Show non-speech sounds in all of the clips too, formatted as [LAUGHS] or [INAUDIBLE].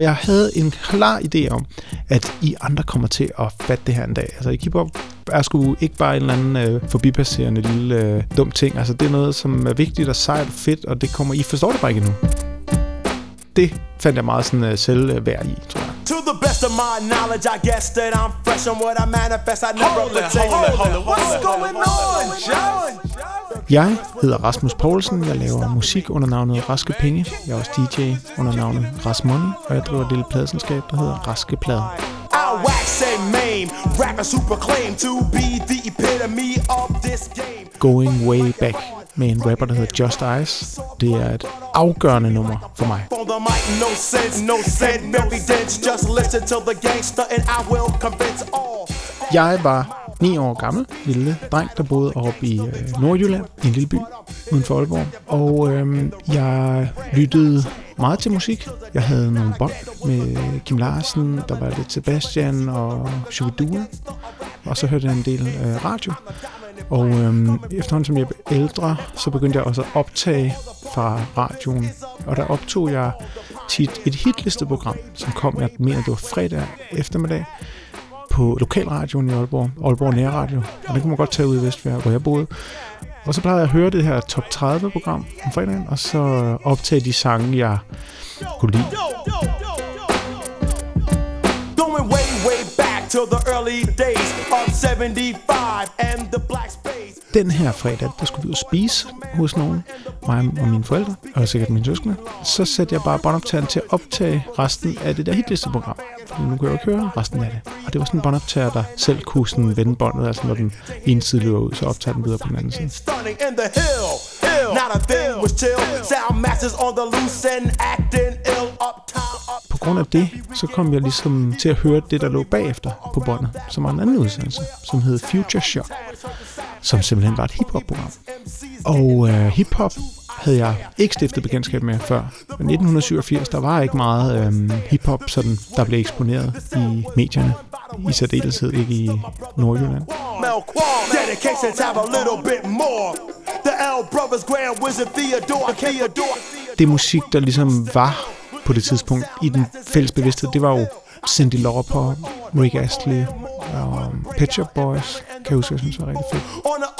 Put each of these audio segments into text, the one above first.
Jeg havde en klar idé om, at I andre kommer til at fatte det her en dag. Altså, hiphop er sgu ikke bare en eller anden øh, forbipasserende lille øh, dum ting. Altså, det er noget, som er vigtigt og sejt og fedt, og det kommer I forstår det bare ikke endnu. Det fandt jeg meget sådan øh, selvværd i, tror jeg. To the best of my knowledge, I guess that I'm fresh on what I manifest. I never hold it, hold it, hold it, What's going on, John? Jeg hedder Rasmus Poulsen. Jeg laver musik under navnet Raske Penge. Jeg er også DJ under navnet Ras Money, og jeg driver et lille pladselskab, der hedder Raske game. Going way back med en rapper, der hedder Just Ice. Det er et afgørende nummer for mig. Jeg var 9 år gammel, lille dreng, der boede oppe i øh, Nordjylland, i en lille by uden for Aalborg. Og øh, jeg lyttede meget til musik. Jeg havde nogle bånd med Kim Larsen, der var lidt Sebastian og Shubidua. Og så hørte jeg en del øh, radio. Og øhm, efterhånden som jeg blev ældre, så begyndte jeg også at optage fra radioen. Og der optog jeg tit et hitlisteprogram, som kom, jeg mener det var fredag eftermiddag, på lokalradioen i Aalborg, Aalborg Nærradio. Og det kunne man godt tage ud i Vestfjær, hvor jeg boede. Og så plejede jeg at høre det her top 30-program om fredagen, og så optage de sange, jeg kunne lide. Going way, way back to the early days of 75 and the Black Space. Den her fredag, der skulle vi jo spise hos nogen, mig og mine forældre, og sikkert mine søskende. Så satte jeg bare båndoptageren til at optage resten af det der hitlisteprogram. Nu kunne jeg jo køre resten af det. Og det var sådan en båndoptager, der selv kunne sådan vende båndet, altså når den ene side løber ud, så optager den videre på den anden side. På grund af det, så kom jeg ligesom til at høre det, der lå bagefter på båndet, som var en anden udsendelse, som hed Future Shock, som simpelthen var et hiphop-program. Og øh, hiphop havde jeg ikke stiftet bekendtskab med før. Men 1987, der var ikke meget øh, hiphop, sådan, der blev eksponeret i medierne. I særdeleshed ikke i Nordjylland. Det musik, der ligesom var på det tidspunkt i den fælles bevidsthed, det var jo Cindy Lauper, Rick Astley og Pet Shop Boys, kan jeg huske, jeg synes var rigtig fedt.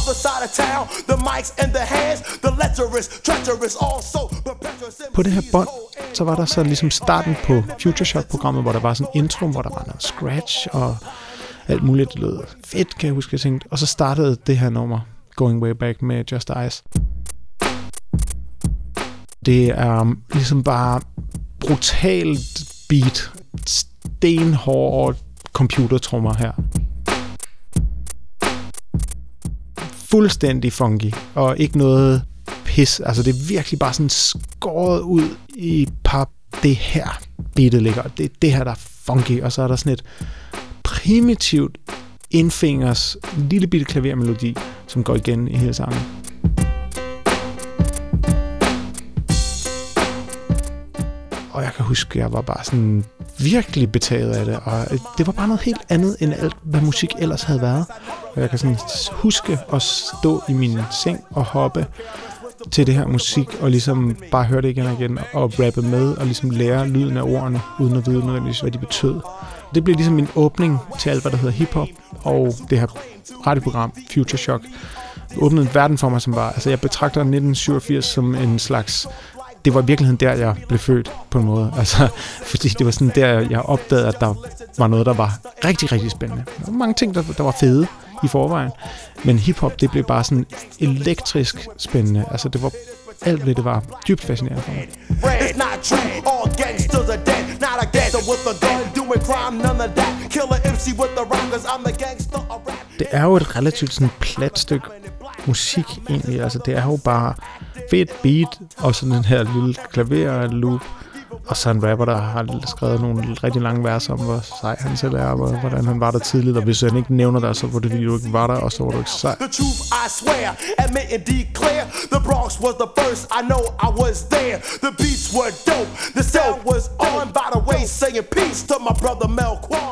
Other side of town, the mics and the hands, the lecherous, treacherous also. På det her bånd, så var der så ligesom starten på Future Shock-programmet, hvor der var sådan en intro, hvor der var noget scratch og alt muligt. Det lød fedt, kan jeg huske, jeg tænkte. Og så startede det her nummer, Going Way Back med Just Ice. Det er ligesom bare brutalt beat, stenhårde computertrummer her. Fuldstændig funky, og ikke noget pis. Altså, det er virkelig bare sådan skåret ud i pap. Det her beatet ligger. Det er det her, der er funky. Og så er der sådan et primitivt indfingers lille bitte klavermelodi, som går igen i hele sangen. Og jeg kan huske, at jeg var bare sådan virkelig betaget af det, og øh, det var bare noget helt andet end alt, hvad musik ellers havde været. Og jeg kan sådan huske at stå i min seng og hoppe til det her musik, og ligesom bare høre det igen og igen, og rappe med, og ligesom lære lyden af ordene, uden at vide nødvendigvis, hvad de betød. Det blev ligesom min åbning til alt, hvad der hedder hiphop, og det her radioprogram, Future Shock, åbnede en verden for mig, som var, altså jeg betragter 1987 som en slags det var i virkeligheden der, jeg blev født på en måde. Altså, [LAUGHS] fordi det var sådan der, jeg opdagede, at der var noget, der var rigtig, rigtig spændende. Der var mange ting, der, der var fede i forvejen. Men hiphop, det blev bare sådan elektrisk spændende. Altså, det var alt det, det var dybt fascinerende for mig. It's not true, all gangsters are dead. Not a gangster with a gun, doing crime, none of that. Killer MC with the rockers, I'm the gangster of rap. Det er jo et relativt sådan plat stykke musik egentlig. Altså, det er jo bare fedt beat, og sådan en her lille klaver loop, og så en rapper, der har skrevet nogle rigtig lange vers om, hvor sej han selv er, og hvordan han var der tidligt, og hvis han ikke nævner det, så var det, fordi du ikke var der, og så var du ikke sej. The truth, I swear, admit and declare, the Bronx was the first, I know I was there. The beats were dope, the cell was on, by the way, saying peace to my brother Mel Quan.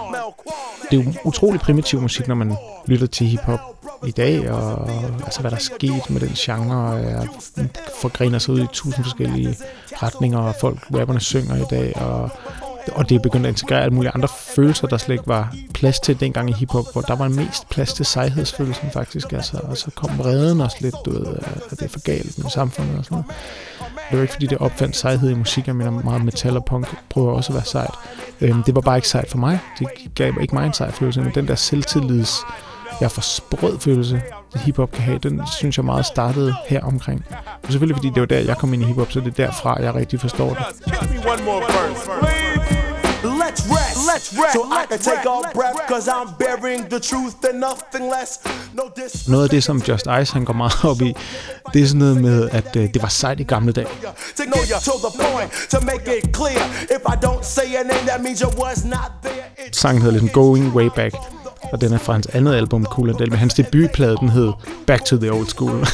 Det er jo utrolig primitiv musik, når man lytter til hiphop i dag, og altså, hvad der er sket med den genre, jeg forgrener sig ud i tusind forskellige retninger, og folk, rapperne synger i dag, og og det er begyndt at integrere alle mulige andre følelser, der slet ikke var plads til dengang i hiphop, hvor der var mest plads til sejhedsfølelsen faktisk, altså, og så kom redden også lidt, du ved, at det er for galt med samfundet og sådan noget. Det var ikke fordi, det opfandt sejhed i musik, jeg mener meget metal og punk prøver også at være sejt. Øhm, det var bare ikke sejt for mig. Det gav ikke mig en sej følelse, men den der selvtillids, jeg får sprød følelse, hiphop kan have, den synes jeg meget startede her omkring. Og selvfølgelig fordi det var der, jeg kom ind i hiphop, så det er derfra, jeg rigtig forstår det. Let's rest, let's rest, so I can take a breath, cause I'm bearing the truth and nothing less. No noget af det, som Just Ice han går meget op i, det er sådan noget med, at øh, det var sejt i gamle dage. Sangen hedder lidt Going Way Back og den er fra hans andet album, Cool and Del, men hans debutplade, den hed Back to the Old School.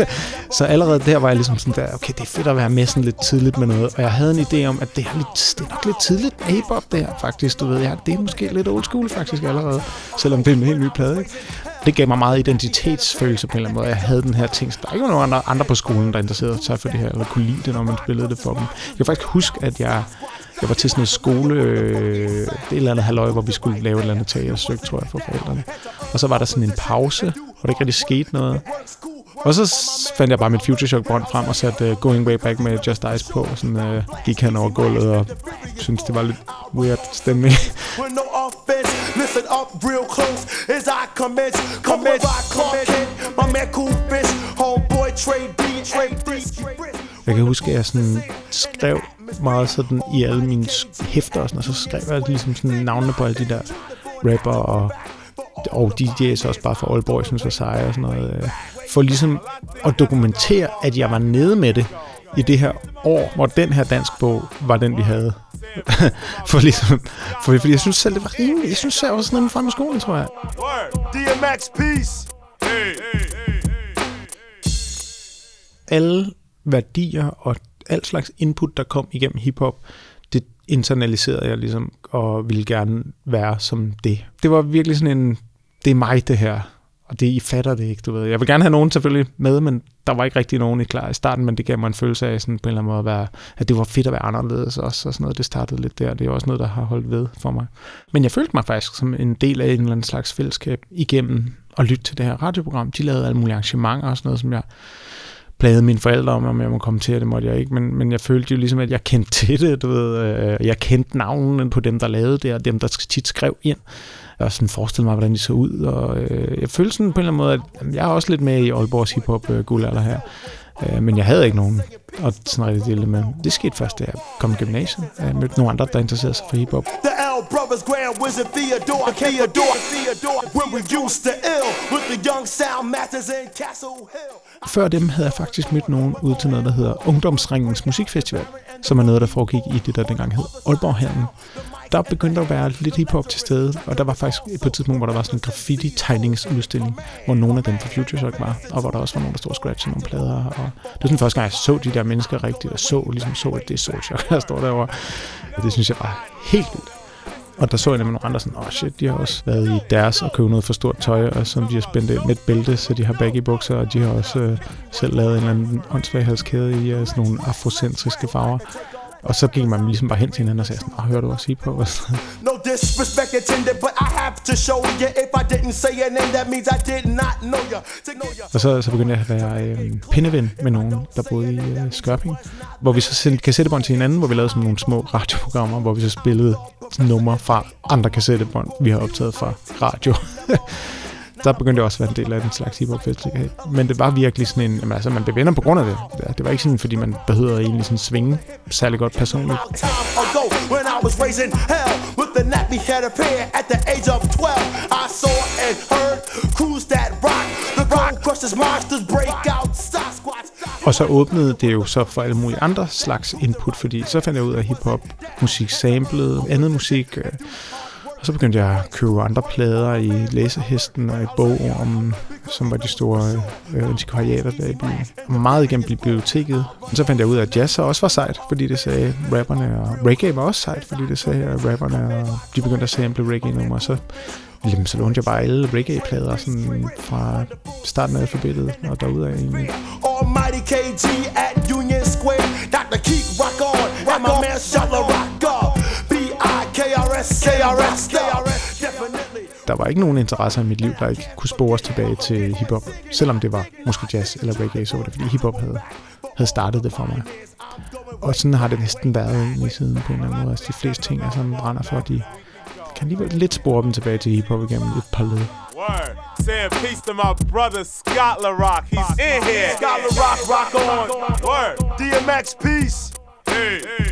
[LAUGHS] så allerede der var jeg ligesom sådan der, okay, det er fedt at være med sådan lidt tidligt med noget, og jeg havde en idé om, at det er, lidt, det er nok lidt tidligt med hip-hop det her, faktisk, du ved, ja, det er måske lidt old school faktisk allerede, selvom det er en helt ny plade, ikke? det gav mig meget identitetsfølelse på en eller anden måde. Jeg havde den her ting. Der er ikke nogen andre, andre på skolen, der interesserede sig for det her, eller kunne lide det, når man spillede det for dem. Jeg kan faktisk huske, at jeg jeg var til sådan en skole, øh, det er eller andet halvøj, hvor vi skulle lave et eller andet teaterstykke, tror jeg, for forældrene. Og så var der sådan en pause, hvor der ikke rigtig skete noget. Og så fandt jeg bare mit Future Shock bånd frem og satte uh, Going Way Back med Just Ice på, og sådan uh, gik han over gulvet og syntes, det var lidt weird stemning. Listen up real close as I commence, commence, commence. My man cool fish, homeboy trade B, trade D. Jeg kan huske, at jeg sådan skrev meget sådan i alle mine hæfter og, sådan, og så skrev jeg ligesom sådan navnene på alle de der rapper og, og DJ's også bare for Aalborg, jeg synes var seje og sådan noget. Øh, for ligesom at dokumentere, at jeg var nede med det i det her år, hvor den her dansk bog var den, vi havde. [LAUGHS] for ligesom, for, fordi jeg synes selv, det var rimeligt. Jeg synes selv også sådan noget frem i skolen, tror jeg. DMX, peace! Hey, hey, hey, hey. Alle værdier og alt slags input, der kom igennem hiphop, det internaliserede jeg ligesom, og ville gerne være som det. Det var virkelig sådan en, det er mig det her, og det, I fatter det ikke, du ved. Jeg vil gerne have nogen selvfølgelig med, men der var ikke rigtig nogen i klar i starten, men det gav mig en følelse af sådan på en eller anden måde, at, være, at det var fedt at være anderledes også, og sådan noget. Det startede lidt der, det er også noget, der har holdt ved for mig. Men jeg følte mig faktisk som en del af en eller anden slags fællesskab igennem at lytte til det her radioprogram. De lavede alle mulige arrangementer og sådan noget, som jeg plagede mine forældre om, om jeg må til det, måtte jeg ikke, men, men jeg følte jo ligesom, at jeg kendte til det, du ved, øh, jeg kendte navnene på dem, der lavede det, og dem, der tit skrev ind, og sådan forestille mig, hvordan de så ud, og øh, jeg følte sådan på en eller anden måde, at jamen, jeg er også lidt med i Aalborgs hiphop øh, guldalder her, øh, men jeg havde ikke nogen at sådan rigtig dele med. Det skete først, da jeg kom i gymnasiet. Jeg mødte nogle andre, der interesserede sig for hiphop. The L Brothers, Grand Wizard Theodore, Theodore, Theodore, when we used to ill with the young sound masters in Castle Hill. Før dem havde jeg faktisk mødt nogen ud til noget, der hedder Ungdomsringens Musikfestival, som er noget, der foregik i det, der dengang hed Aalborg Herren. Der begyndte at være lidt hiphop til stede, og der var faktisk på et tidspunkt, hvor der var sådan en graffiti-tegningsudstilling, hvor nogle af dem fra Future Shock var, og hvor der også var nogen, der stod og scratchede nogle plader. Og det var sådan første gang, jeg så de der mennesker rigtigt, og så ligesom så, at det er Soul Shock, [LAUGHS] der står derovre. Og det synes jeg var helt vildt. Og der så jeg nemlig nogle andre sådan, åh oh shit, de har også været i deres og købt noget for stort tøj, og som de har spændt med et bælte, så de har baggy bukser, og de har også øh, selv lavet en eller anden åndssvaghalskæde i øh, sådan nogle afrocentriske farver. Og så gik man ligesom bare hen til hinanden og sagde sådan, oh, hører du også på? no disrespect intended, but I have to show you if I didn't say your name, that means I did not know you. Og så, så begyndte jeg at være øh, pindeven med nogen, der boede i øh, Skørping, hvor vi så sendte kassettebånd til hinanden, hvor vi lavede sådan nogle små radioprogrammer, hvor vi så spillede numre fra andre kassettebånd, vi har optaget fra radio. [LAUGHS] der begyndte jeg også at være en del af den slags hiphop festival. Men det var virkelig sådan en, jamen, altså man blev venner på grund af det. Det var ikke sådan, fordi man behøvede egentlig sådan svinge særlig godt personligt. When I was raising hell with the nappy head of hair at the age of 12, I saw and heard crews that rock, the rock crushes monsters break out, og så åbnede det jo så for alle mulige andre slags input, fordi så fandt jeg ud af hiphop, musik samlet, andet musik, øh, og så begyndte jeg at købe andre plader i Læsehesten og i om, som var de store øh, antikvariater der i byen. Og meget igennem biblioteket. Og så fandt jeg ud af, at jazz også var sejt, fordi det sagde rapperne, og reggae var også sejt, fordi det sagde rapperne, og de begyndte at sample reggae-numre. Så Jamen, så lånte jeg bare alle reggae-plader sådan fra starten af alfabetet og derudad egentlig. Almighty KG at Union Square, Dr. Keith rock on, and my man Shala rock der var ikke nogen interesser i mit liv, der ikke kunne spores tilbage til hiphop. Selvom det var måske jazz eller reggae, så var det fordi hiphop havde, havde startet det for mig. Og sådan har det næsten været i siden på en eller anden måde. Altså de fleste ting er sådan brænder for, de kan alligevel lidt spore dem tilbage til hiphop igennem et par led. Word. Saying peace to my brother Scott LaRock. He's in here. Scott LaRock, rock on. Word. DMX, peace. Hey, hey,